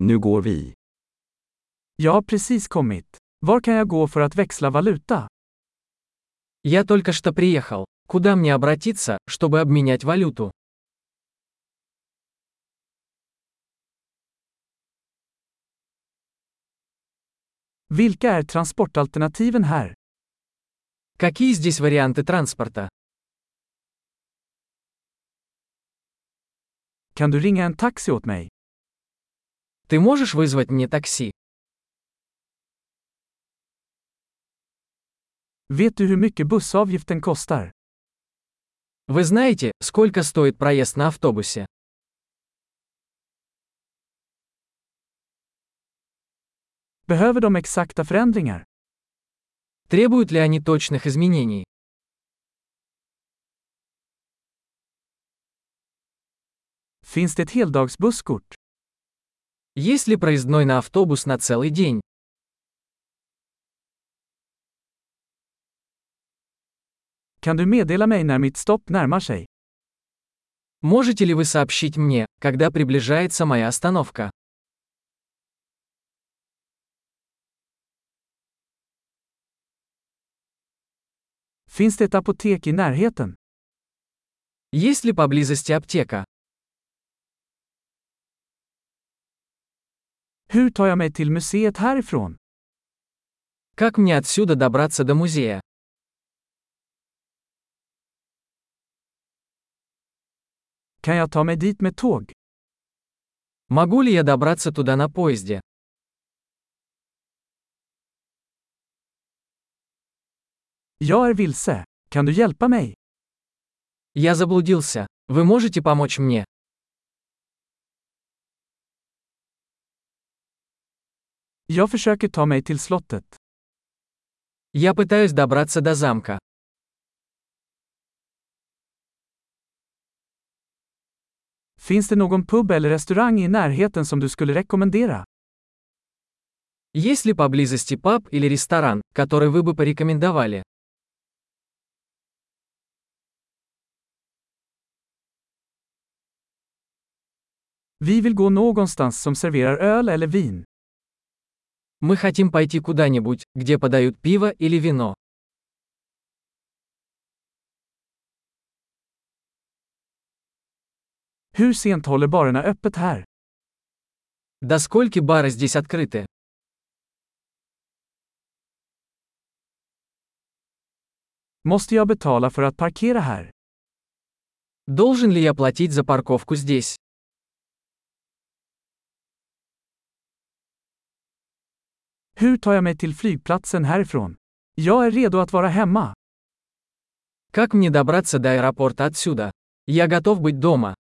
Nu går vi. Jag har precis kommit. Var kan jag gå för att växla valuta? Я только что приехал. Куда мне обратиться, чтобы обменять валюту? Vilka är transportalternativen här? Какие здесь варианты транспорта? Kan du ringa en taxi åt mig? Ты можешь вызвать мне такси? Vet du hur mycket bussavgiften kostar? Вы знаете, сколько стоит проезд на автобусе? Behöver de exakta förändringar? Требуют ли они точных изменений? Finns det ett heldagsbusskort? Есть ли проездной на автобус на целый день? Kan du meddela mig när mitt stopp närmar sig? Можете ли вы сообщить мне, когда приближается моя остановка? Finns det ett apotek i närheten? Есть ли поблизости аптека? Hur tar jag mig till museet härifrån? Как мне отсюда добраться до музея? Kan jag ta mig dit med tåg? Могу ли я добраться туда на поезде? Jag är vilse. Kan du hjälpa mig? Я заблудился. Вы можете помочь мне? Jag försöker ta mig till slottet. Я пытаюсь добраться до замка. Finns det någon pub eller restaurang i närheten som du skulle rekommendera? Есть ли поблизости паб или ресторан, который вы бы порекомендовали? Vi vill gå någonstans som serverar öl eller vin. Мы хотим пойти куда-нибудь, где подают пиво или вино. Hur sent håller barerna öppet här? До скольки бары здесь открыты? Måste jag betala för att parkera här? Должен ли я платить за парковку здесь? Hur tar jag mig till flygplatsen härifrån? Jag är redo att vara hemma. Как мне добраться до аэропорта отсюда? Я готов быть дома.